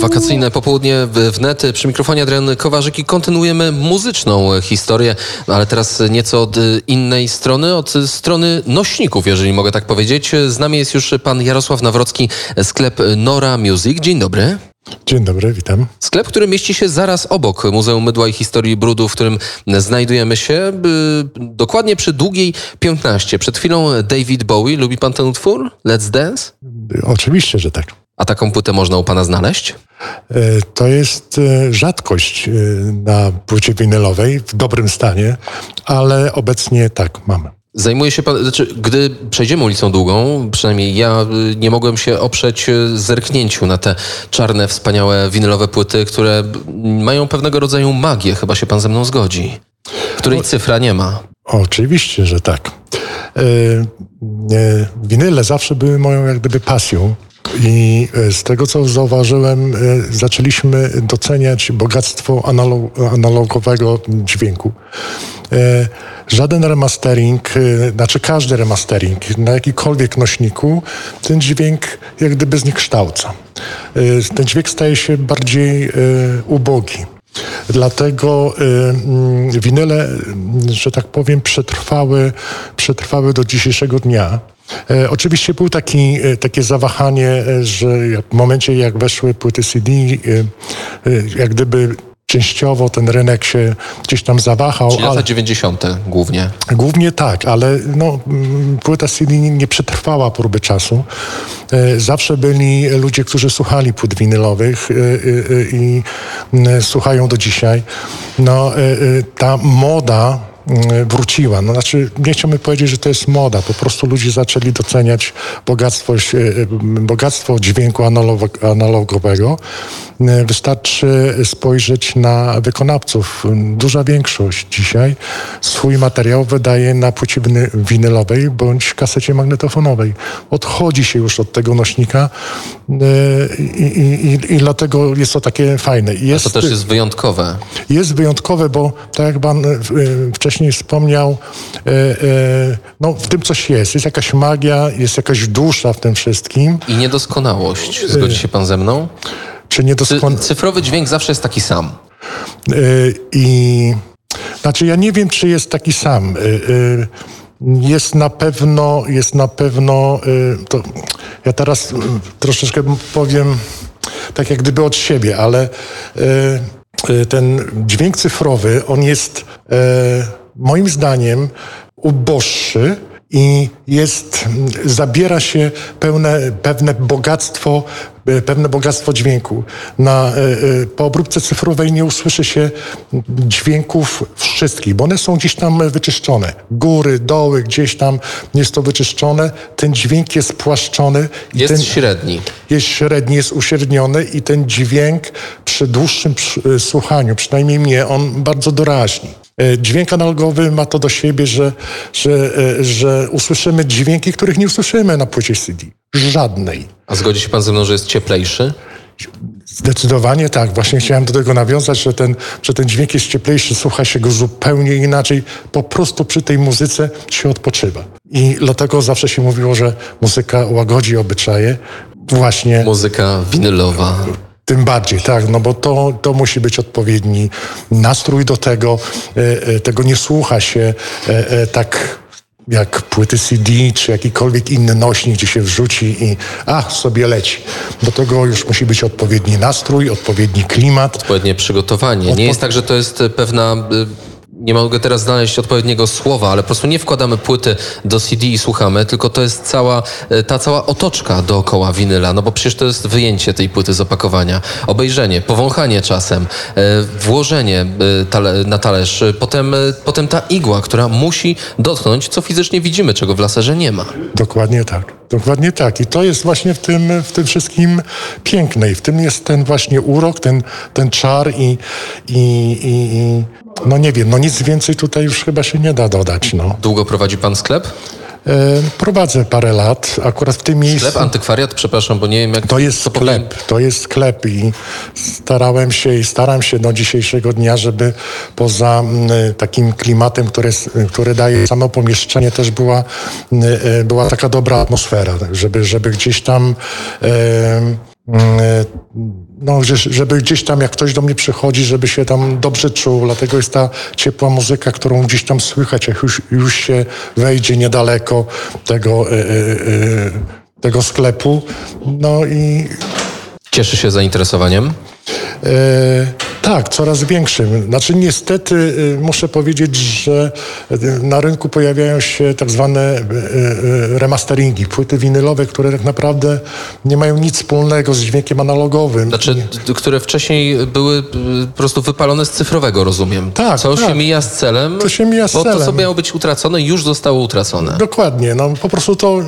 Wakacyjne popołudnie w wnet przy mikrofonie Adrian Kowarzyk i kontynuujemy muzyczną historię, ale teraz nieco od innej strony, od strony nośników, jeżeli mogę tak powiedzieć. Z nami jest już pan Jarosław Nawrocki, sklep Nora Music. Dzień dobry. Dzień dobry, witam. Sklep, który mieści się zaraz obok Muzeum Mydła i Historii Brudu, w którym znajdujemy się dokładnie przy Długiej 15. Przed chwilą David Bowie. Lubi pan ten utwór? Let's Dance? Oczywiście, że tak. A taką płytę można u pana znaleźć? E, to jest e, rzadkość e, na płycie winylowej w dobrym stanie, ale obecnie tak, mamy. Zajmuje się pan, znaczy, gdy przejdziemy ulicą Długą, przynajmniej ja nie mogłem się oprzeć zerknięciu na te czarne, wspaniałe winylowe płyty, które mają pewnego rodzaju magię, chyba się pan ze mną zgodzi, której cyfra nie ma. Oczywiście, że tak. Winyle zawsze były moją jak gdyby pasją. I e, z tego, co zauważyłem, e, zaczęliśmy doceniać bogactwo analogowego dźwięku. E, żaden remastering, znaczy każdy remastering na jakikolwiek nośniku, ten dźwięk jak gdyby zniekształca. Ten dźwięk staje się bardziej ubogi. Dlatego y, winyle, że tak powiem, przetrwały, przetrwały do dzisiejszego dnia. E, oczywiście był taki, e, takie zawahanie, e, że w momencie jak weszły płyty CD, jak gdyby częściowo ten rynek się gdzieś tam zawahał. Czyli lata 90. głównie. Głównie tak, ale no, mm, płyta CD nie przetrwała próby czasu. Zawsze byli ludzie, którzy słuchali płyt winylowych i mm, słuchają do dzisiaj. No, ta moda wróciła. No, znaczy, nie chciałbym powiedzieć, że to jest moda. Po prostu ludzie zaczęli doceniać bogactwo, e, bogactwo dźwięku analogowego. E, wystarczy spojrzeć na wykonawców. Duża większość dzisiaj swój materiał wydaje na płycie winylowej bądź kasecie magnetofonowej. Odchodzi się już od tego nośnika e, i, i, i dlatego jest to takie fajne. Jest, A to też jest wyjątkowe. Jest wyjątkowe, bo tak jak pan wcześniej wcześniej wspomniał, e, e, no, w tym coś jest. Jest jakaś magia, jest jakaś dusza w tym wszystkim. I niedoskonałość. Zgodzi się pan ze mną? Czy niedoskonałość? Cyfrowy dźwięk zawsze jest taki sam. E, I znaczy ja nie wiem, czy jest taki sam. Jest na pewno, jest na pewno, to ja teraz troszeczkę powiem tak jak gdyby od siebie, ale ten dźwięk cyfrowy, on jest moim zdaniem uboższy i jest, zabiera się pełne, pewne bogactwo, e, pewne bogactwo dźwięku. Na, e, e, po obróbce cyfrowej nie usłyszy się dźwięków wszystkich, bo one są gdzieś tam wyczyszczone. Góry, doły, gdzieś tam jest to wyczyszczone. Ten dźwięk jest płaszczony. Jest ten, średni. Jest średni, jest uśredniony i ten dźwięk przy dłuższym słuchaniu, przynajmniej mnie, on bardzo doraźni. E, dźwięk analogowy ma to do siebie, że, że, e, że usłyszymy dźwięki, których nie usłyszymy na płycie CD. Żadnej. A zgodzi się pan ze mną, że jest cieplejszy? Zdecydowanie tak. Właśnie chciałem do tego nawiązać, że ten, że ten dźwięk jest cieplejszy, słucha się go zupełnie inaczej. Po prostu przy tej muzyce się odpoczywa. I dlatego zawsze się mówiło, że muzyka łagodzi obyczaje. Właśnie. Muzyka winylowa. Tym bardziej, tak, no bo to, to musi być odpowiedni nastrój do tego. E, e, tego nie słucha się e, tak jak płyty CD czy jakikolwiek inny nośnik, gdzie się wrzuci i a, sobie leci. Do tego już musi być odpowiedni nastrój, odpowiedni klimat. Odpowiednie przygotowanie. Nie jest tak, że to jest pewna nie mogę teraz znaleźć odpowiedniego słowa, ale po prostu nie wkładamy płyty do CD i słuchamy, tylko to jest cała, e, ta cała otoczka dookoła winyla, no bo przecież to jest wyjęcie tej płyty z opakowania, obejrzenie, powąchanie czasem, e, włożenie e, na talerz, potem, potem ta igła, która musi dotknąć, co fizycznie widzimy, czego w laserze nie ma. Dokładnie tak. Dokładnie tak. I to jest właśnie w tym, w tym wszystkim piękne. I w tym jest ten właśnie urok, ten, ten czar i, i, i, i no nie wiem, no nic więcej tutaj już chyba się nie da dodać. No. Długo prowadzi pan sklep? E, prowadzę parę lat, akurat w tym miejscu. Sklep, antykwariat, przepraszam, bo nie wiem jak... To jest sklep, powiem... to jest sklep i starałem się i staram się do dzisiejszego dnia, żeby poza takim klimatem, który, który daje samo pomieszczenie, też była, e, była taka dobra atmosfera, żeby, żeby gdzieś tam... E, no, żeby gdzieś tam, jak ktoś do mnie przychodzi, żeby się tam dobrze czuł. Dlatego jest ta ciepła muzyka, którą gdzieś tam słychać, jak już, już się wejdzie niedaleko tego, e, e, e, tego sklepu. No i... Cieszy się zainteresowaniem? Tak, coraz większym. Znaczy niestety y, muszę powiedzieć, że y, na rynku pojawiają się tak zwane y, remasteringi, płyty winylowe, które tak naprawdę nie mają nic wspólnego z dźwiękiem analogowym. Znaczy, które wcześniej były po prostu wypalone z cyfrowego, rozumiem. Tak, Co tak. się mija z celem, to się mija z bo celem. to, co miało być utracone, już zostało utracone. Dokładnie, no po prostu to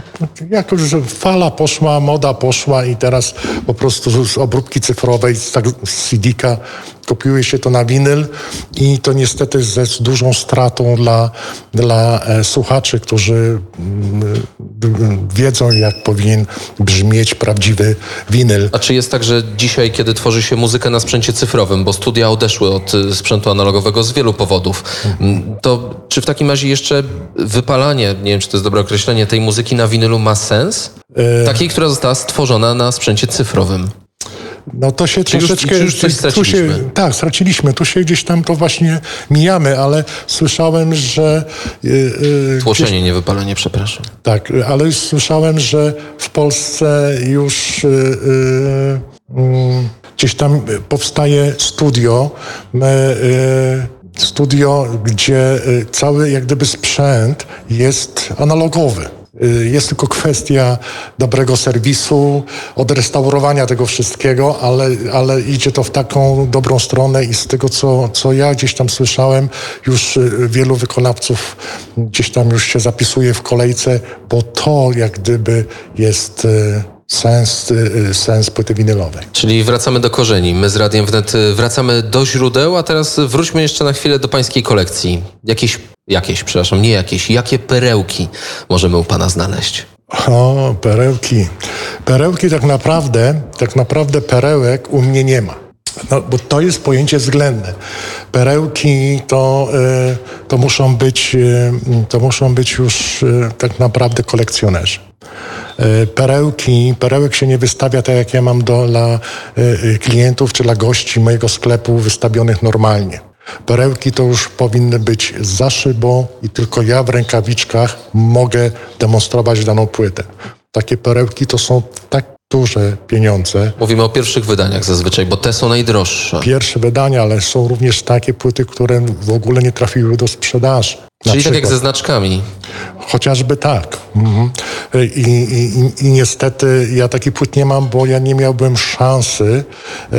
Jakoś, że fala poszła, moda poszła i teraz po prostu z obróbki cyfrowej, z, tak, z CD-ka kopiuje się to na winyl i to niestety ze dużą stratą dla, dla e, słuchaczy, którzy mm, wiedzą, jak powinien brzmieć prawdziwy winyl. A czy jest tak, że dzisiaj, kiedy tworzy się muzykę na sprzęcie cyfrowym, bo studia odeszły od y, sprzętu analogowego z wielu powodów, mm, to czy w takim razie jeszcze wypalanie, nie wiem, czy to jest dobre określenie, tej muzyki na winylu ma sens? Takiej, która została stworzona na sprzęcie cyfrowym. No to się Czy już- troszeczkę... już coś tu się, straciliśmy? tak, straciliśmy. Tu się gdzieś tam to właśnie mijamy, ale słyszałem, że... Yy, Tłoczenie, nie wypalenie, przepraszam. Tak, ale słyszałem, że w Polsce już yy, gdzieś tam powstaje studio, yy, studio, gdzie cały jak gdyby sprzęt jest analogowy. Yy, Jest tylko kwestia dobrego serwisu, odrestaurowania tego wszystkiego, ale, ale idzie to w taką dobrą stronę i z tego, co, co ja gdzieś tam słyszałem, już y, wielu wykonawców gdzieś tam już się zapisuje w kolejce, bo to jak gdyby jest y, sens, y, sens płyty winylowej. Czyli wracamy do korzeni. My z Radiem Wnet y, wracamy do źródeł, a teraz wróćmy jeszcze na chwilę do pańskiej kolekcji. Jakieś, jakieś, przepraszam, nie jakieś, jakie perełki możemy u pana znaleźć? O, perełki. Perełki tak naprawdę, tak naprawdę perełek u mnie nie ma. No, bo to jest pojęcie względne. Perełki to, y, to, muszą, być, y, to muszą być już y, tak naprawdę kolekcjonerzy. Perełki, perełek się nie wystawia tak jak ja mam do, dla klientów czy dla gości mojego sklepu wystawionych normalnie. Perełki to już powinny być za szybą i tylko ja w rękawiczkach mogę demonstrować daną płytę. Takie perełki to są tak duże pieniądze. Mówimy o pierwszych wydaniach zazwyczaj, bo te są najdroższe. Pierwsze wydania, ale są również takie płyty, które w ogóle nie trafiły do sprzedaży. Na Czyli tak jak przykład. ze znaczkami. Chociażby tak. Mhm. I, i, i, niestety ja takich płyt nie mam, bo ja nie miałbym szansy e,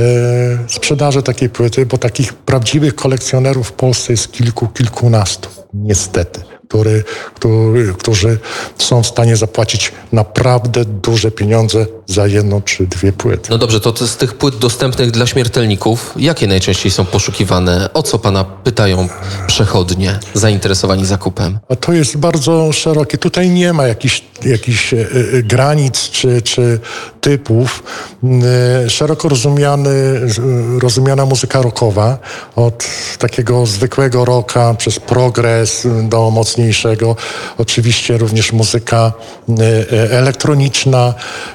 sprzedaży takiej płyty, bo takich prawdziwych kolekcjonerów w Polsce jest kilku, kilkunastu. Niestety. Który, który, którzy są w stanie zapłacić naprawdę duże pieniądze za jedną czy dwie płyty. No dobrze, to z tych płyt dostępnych dla śmiertelników, jakie najczęściej są poszukiwane? O co pana pytają przechodnie zainteresowani zakupem? A to jest bardzo szerokie. Tutaj nie ma jakichś, jakichś e, e, granic czy, czy typów. E, Szeroko rozumiany, rozumiana muzyka rockowa, od takiego zwykłego rocka przez progres do mocniejszego. Oczywiście również muzyka e, e, elektroniczna.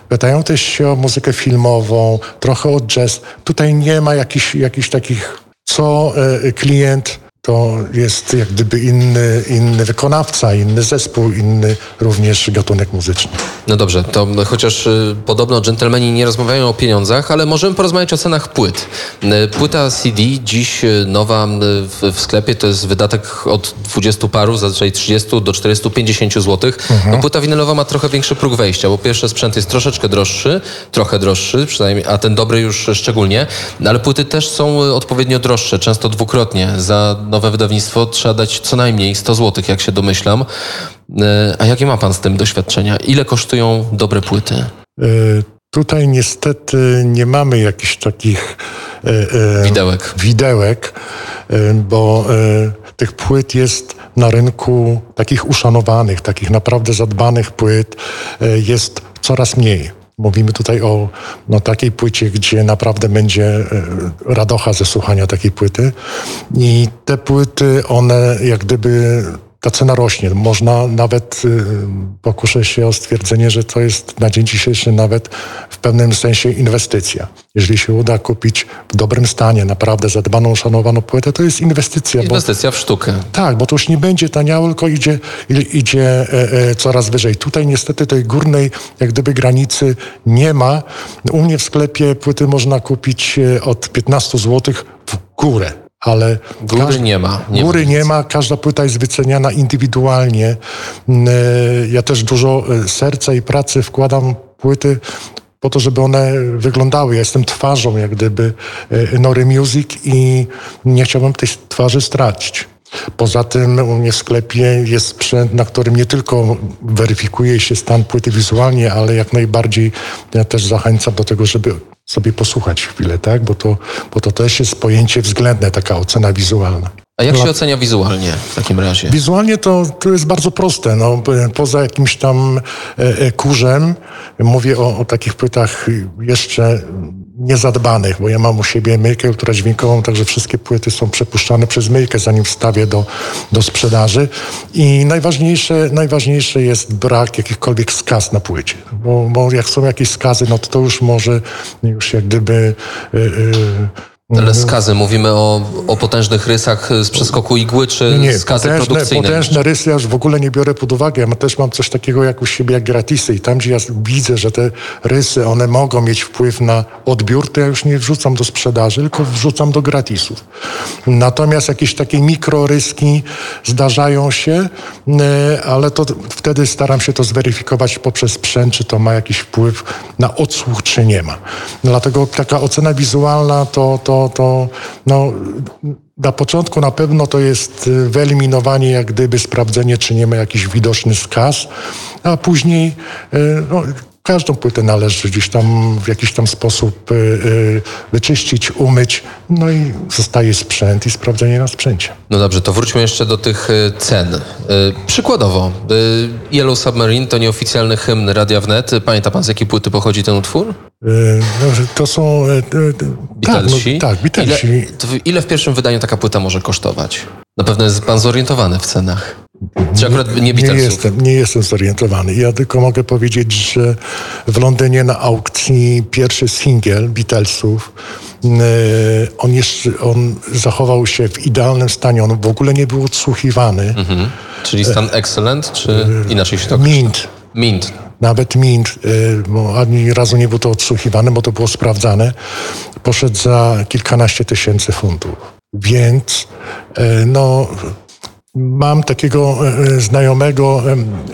Pytają też się o muzykę filmową, trochę o jazz. Tutaj nie ma jakichś, jakichś takich, co e, klient to jest jak gdyby inny, inny wykonawca, inny zespół, inny również gatunek muzyczny. No dobrze, to chociaż y, podobno dżentelmeni nie rozmawiają o pieniądzach, ale możemy porozmawiać o cenach płyt. Y, Płyta CD dziś y, nowa w, w sklepie to jest wydatek od 20 paru, zazwyczaj 30 do 450 zł. No, płyta winylowa ma trochę większy próg wejścia, bo pierwszy sprzęt jest troszeczkę droższy, trochę droższy, przynajmniej, a ten dobry już szczególnie, ale płyty też są odpowiednio droższe, często dwukrotnie. Za nowe wydawnictwo trzeba dać co najmniej 100 zł, jak się domyślam. Y, A jakie ma pan z tym doświadczenia? Ile kosztują dobre płyty? E, Tutaj niestety nie mamy jakichś takich e, e, Widełek. widełek, e, bo e, tych płyt jest na rynku takich uszanowanych, takich naprawdę zadbanych płyt e, jest coraz mniej. Mówimy tutaj o no, takiej płycie, gdzie naprawdę będzie e, radocha ze słuchania takiej płyty. I te płyty, one jak gdyby ta cena rośnie. Można nawet, y, pokuszę się o stwierdzenie, że to jest na dzień dzisiejszy nawet w pewnym sensie inwestycja. Jeżeli się uda kupić w dobrym stanie, naprawdę zadbaną, szanowaną płytę, to jest inwestycja. Inwestycja bo, w sztukę. Tak, bo to już nie będzie taniało, tylko idzie, idzie e, e, coraz wyżej. Tutaj niestety tej górnej, jak gdyby granicy nie ma. U mnie w sklepie płyty można kupić e, od 15 zł w górę ale góry nie ma. Nie góry nie ma, każda płyta jest wyceniana indywidualnie. Mm, e, ja też dużo e, serca i pracy wkładam płyty po to, żeby one wyglądały. Ja jestem twarzą jak gdyby e, Nory Music i nie chciałbym tej twarzy stracić. Poza tym u mnie w sklepie jest sprzęt, na którym nie tylko weryfikuje się stan płyty wizualnie, ale jak najbardziej ja też zachęcam do tego, żeby sobie posłuchać chwilę, tak? Bo to, bo to też jest pojęcie względne, taka ocena wizualna. A jak się ocenia wizualnie w takim razie? Wizualnie to, to jest bardzo proste. No, poza jakimś tam e, e, kurzem, mówię o, o takich płytach jeszcze niezadbanych, bo ja mam u siebie myjkę ultradźwiękową, także wszystkie płyty są przepuszczane przez myjkę, zanim wstawię do, do sprzedaży. I najważniejsze, najważniejsze jest brak jakichkolwiek skaz na płycie, bo, bo jak są jakieś skazy, no to, to już może już jak gdyby... Yy, yy, skazy, mówimy o, o potężnych rysach z przeskoku igły, czy nie, skazy potężne, produkcyjne? Potężne rysy ja już w ogóle nie biorę pod uwagę. Ja też mam coś takiego jak u siebie, jak gratisy i tam, gdzie ja widzę, że te rysy, one mogą mieć wpływ na odbiór, to ja już nie wrzucam do sprzedaży, tylko wrzucam do gratisów. Natomiast jakieś takie mikroryski zdarzają się, e, ale to wtedy staram się to zweryfikować poprzez sprzęt, czy to ma jakiś wpływ na odsłuch, czy nie ma. Dlatego taka ocena wizualna to, to to, no, na początku na pewno to jest y, wyeliminowanie, jak gdyby sprawdzenie, czy nie ma jakichś widocznych skaz, a później y, no, każdą płytę należy gdzieś tam w jakiś tam sposób y, wyczyścić, umyć, no i zostaje sprzęt i sprawdzenie na sprzęcie. No dobrze, to wróćmy jeszcze do tych cen. Przykładowo, Yellow Submarine to nieoficjalny hymn Radia Wnet. Pamięta pan z jakiej płyty pochodzi ten utwór? No, to są... E, tak, no, tak, Beatlesi. Ile, ile w pierwszym wydaniu taka płyta może kosztować? Na pewno jest pan zorientowany w cenach. Czy akurat nie? Nie jestem, nie jestem zorientowany. Ja tylko mogę powiedzieć, że w Londynie na aukcji pierwszy singiel Beatlesów e, on, jeszcze, on zachował się w idealnym stanie. On w ogóle nie był odsłuchiwany. Mhm. Czyli stan excellent, czy inaczej się to Mint. Mint nawet Mint, bo ani razu nie było to odsłuchiwane, bo to było sprawdzane, poszedł za kilkanaście tysięcy funtów. Więc no, mam takiego y, znajomego,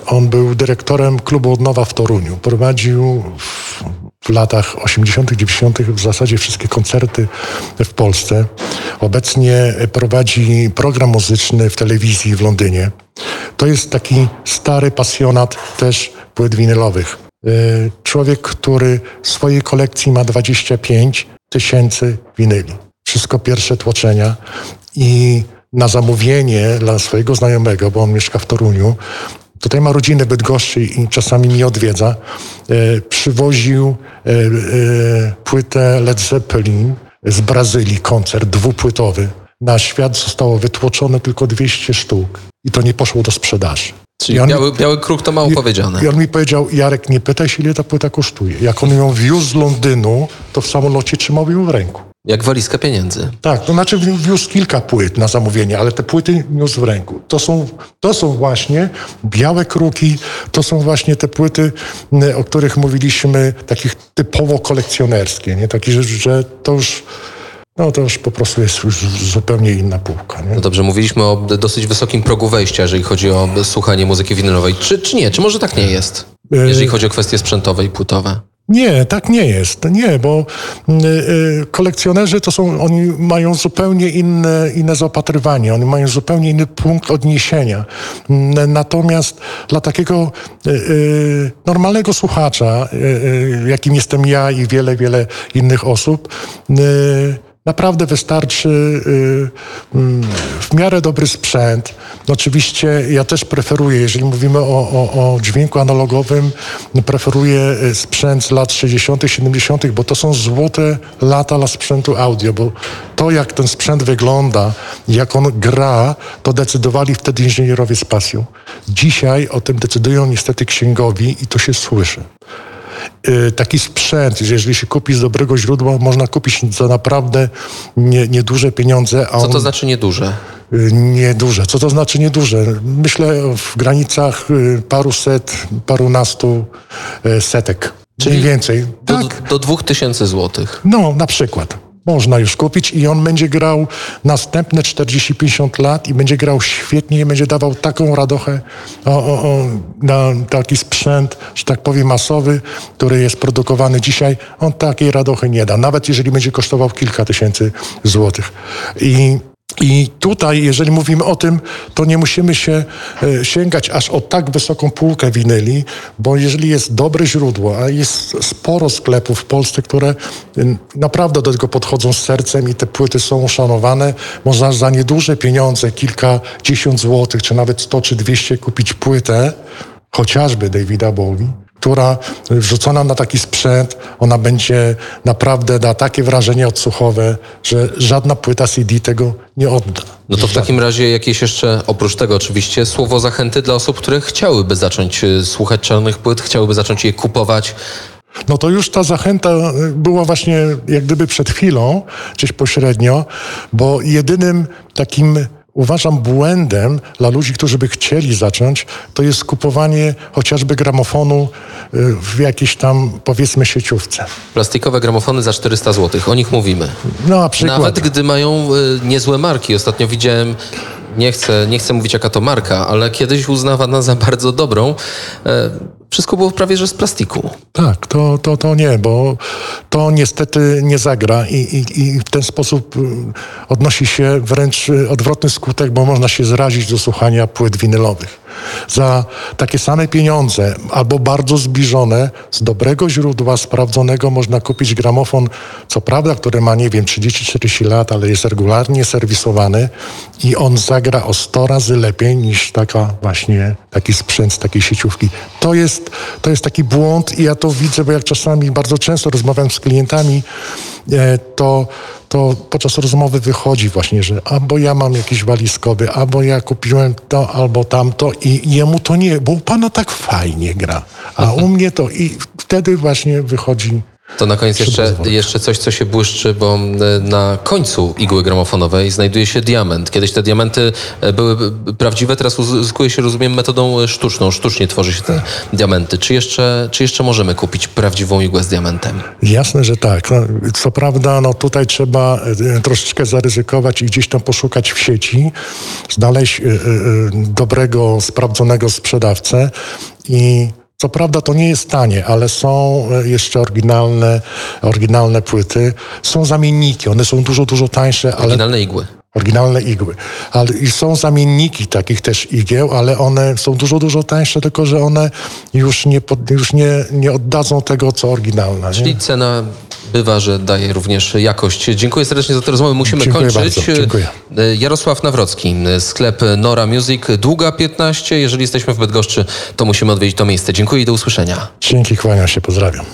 on był dyrektorem klubu Odnowa w Toruniu. Prowadził w, w latach 80., 90. w zasadzie wszystkie koncerty w Polsce. Obecnie prowadzi program muzyczny w telewizji w Londynie. To jest taki stary pasjonat też płyt winylowych. Y, człowiek, który w swojej kolekcji ma 25 tysięcy winyli. Wszystko pierwsze tłoczenia i na zamówienie dla swojego znajomego, bo on mieszka w Toruniu, tutaj ma rodzinę Bydgoszczy i czasami mnie odwiedza, y, przywoził y, płytę Led Zeppelin z Brazylii, koncert dwupłytowy. Na świat zostało wytłoczone tylko 200 sztuk i to nie poszło do sprzedaży. Czyli on, biały, biały kruk to mało i, powiedziane. I on mi powiedział, Jarek, nie pytaj się, ile ta płyta kosztuje. Jak on ją wiózł z Londynu, to w samolocie trzymał ją w ręku. Jak walizkę pieniędzy. Tak, to znaczy wiózł kilka płyt na zamówienie, ale te płyty niósł w ręku. To są, to są właśnie białe kruki, to są właśnie te płyty, o których mówiliśmy, takich typowo kolekcjonerskie, nie? Takie, że, że to już no to już po prostu jest już zupełnie inna półka. Nie? No dobrze, mówiliśmy o dosyć wysokim progu wejścia, jeżeli chodzi o słuchanie muzyki winylowej. Czy, czy nie? Czy może tak nie jest? Jeżeli chodzi o kwestie sprzętowe i płytowe. Nie, tak nie jest. Nie, bo y, kolekcjonerzy to są, oni mają zupełnie inne, inne zaopatrywanie, oni mają zupełnie inny punkt odniesienia. Natomiast dla takiego y, normalnego słuchacza, jakim jestem ja i wiele, wiele innych osób, naprawdę wystarczy y, mm, w miarę dobry sprzęt. No Oczywiście ja też preferuję, jeżeli mówimy o, o, o dźwięku analogowym, preferuję y, sprzęt z lat 60., 70., bo to są złote lata dla sprzętu audio, bo to jak ten sprzęt wygląda, jak on gra, to decydowali wtedy inżynierowie z pasją. Dzisiaj o tym decydują niestety księgowi i to się słyszy. Y, taki sprzęt, jeżeli się kupi z dobrego źródła, można kupić za naprawdę nie- nieduże pieniądze. A Co on, to znaczy nieduże? y, Nieduże. Co to znaczy nieduże? Myślę w granicach y, paruset, parunastu y, setek. Czyli Mniej więcej. Do, Tak. do 2000 złotych. No, na przykład. Można już kupić i on będzie grał następne 40-50 lat i będzie grał świetnie i będzie dawał taką radochę o, o, o, na taki sprzęt, że tak powiem masowy, który jest produkowany dzisiaj. On takiej radochy nie da, nawet jeżeli będzie kosztował kilka tysięcy złotych. I i tutaj, jeżeli mówimy o tym, to nie musimy się e, sięgać aż o tak wysoką półkę winyli, bo jeżeli jest dobre źródło, a jest sporo sklepów w Polsce, które y, naprawdę do tego podchodzą z sercem i te płyty są uszanowane, można za nieduże pieniądze, kilkadziesiąt złotych, czy nawet 100 czy 200 kupić płytę, chociażby Davida Bowie, która wrzucona na taki sprzęt, ona będzie naprawdę da takie wrażenie odsłuchowe, że żadna płyta CD tego nie odda. No to w takim razie jakieś jeszcze, oprócz tego oczywiście, słowo zachęty dla osób, które chciałyby zacząć y, słuchać czarnych płyt, chciałyby zacząć je kupować. No to już ta zachęta y, była właśnie jak gdyby przed chwilą, gdzieś pośrednio, bo jedynym takim uważam błędem dla ludzi, którzy by chcieli zacząć, to jest kupowanie chociażby gramofonu y, w jakiejś tam powiedzmy sieciówce. Plastikowe gramofony za 400 złotych, o nich mówimy. No na przykład. Nawet gdy mają y, niezłe marki. Ostatnio widziałem, nie chcę, nie chcę mówić jaka to marka, ale kiedyś uznawana za bardzo dobrą. Wszystko było prawie że z plastiku. Tak, to, to, to nie, bo to niestety nie zagra i, i, i w ten sposób y, odnosi się wręcz y, odwrotny skutek, bo można się zrazić do słuchania płyt winylowych. Za takie same pieniądze albo bardzo zbliżone, z dobrego źródła, sprawdzonego można kupić gramofon, co prawda, który ma, nie wiem, 30-40 lat, ale jest regularnie serwisowany i on zagra o 100 razy lepiej niż taka właśnie, taki sprzęt z takiej sieciówki. To jest, to jest taki błąd i ja to widzę, bo jak czasami bardzo często rozmawiam z klientami, to, to podczas rozmowy wychodzi właśnie, że albo ja mam jakiś walizkowy, albo ja kupiłem to, albo tamto i jemu to nie, bo u pana tak fajnie gra, a u mnie to i wtedy właśnie wychodzi To na koniec jeszcze, jeszcze coś, co się błyszczy, bo na końcu igły gramofonowej znajduje się diament. Kiedyś te diamenty e, były prawdziwe, teraz uzyskuje się, rozumiem, metodą e, sztuczną. Sztucznie tworzy się te diamenty. Czy jeszcze, czy jeszcze możemy kupić prawdziwą igłę z diamentem? Jasne, że tak. No, co prawda, no tutaj trzeba e, troszeczkę zaryzykować i gdzieś tam poszukać w sieci, znaleźć dobrego, sprawdzonego sprzedawcę i co prawda to nie jest tanie, ale są e, jeszcze oryginalne, oryginalne płyty. Są zamienniki, one są dużo, dużo tańsze, ale Oryginalne igły. oryginalne igły. Ale i są zamienniki takich też igieł, ale one są dużo, dużo tańsze, tylko że one już nie, pod, już nie, nie oddadzą tego, co oryginalne. Nie? Czyli cena bywa, że daje również jakość. Dziękuję serdecznie za tę rozmowę. Musimy Dziękuję kończyć. E, Jarosław Nawrocki, e, sklep Nora Music, Długa 15. Jeżeli jesteśmy w Bydgoszczy, to musimy odwiedzić to miejsce. Dziękuję i do usłyszenia. Dzięki, kłaniam się, pozdrawiam.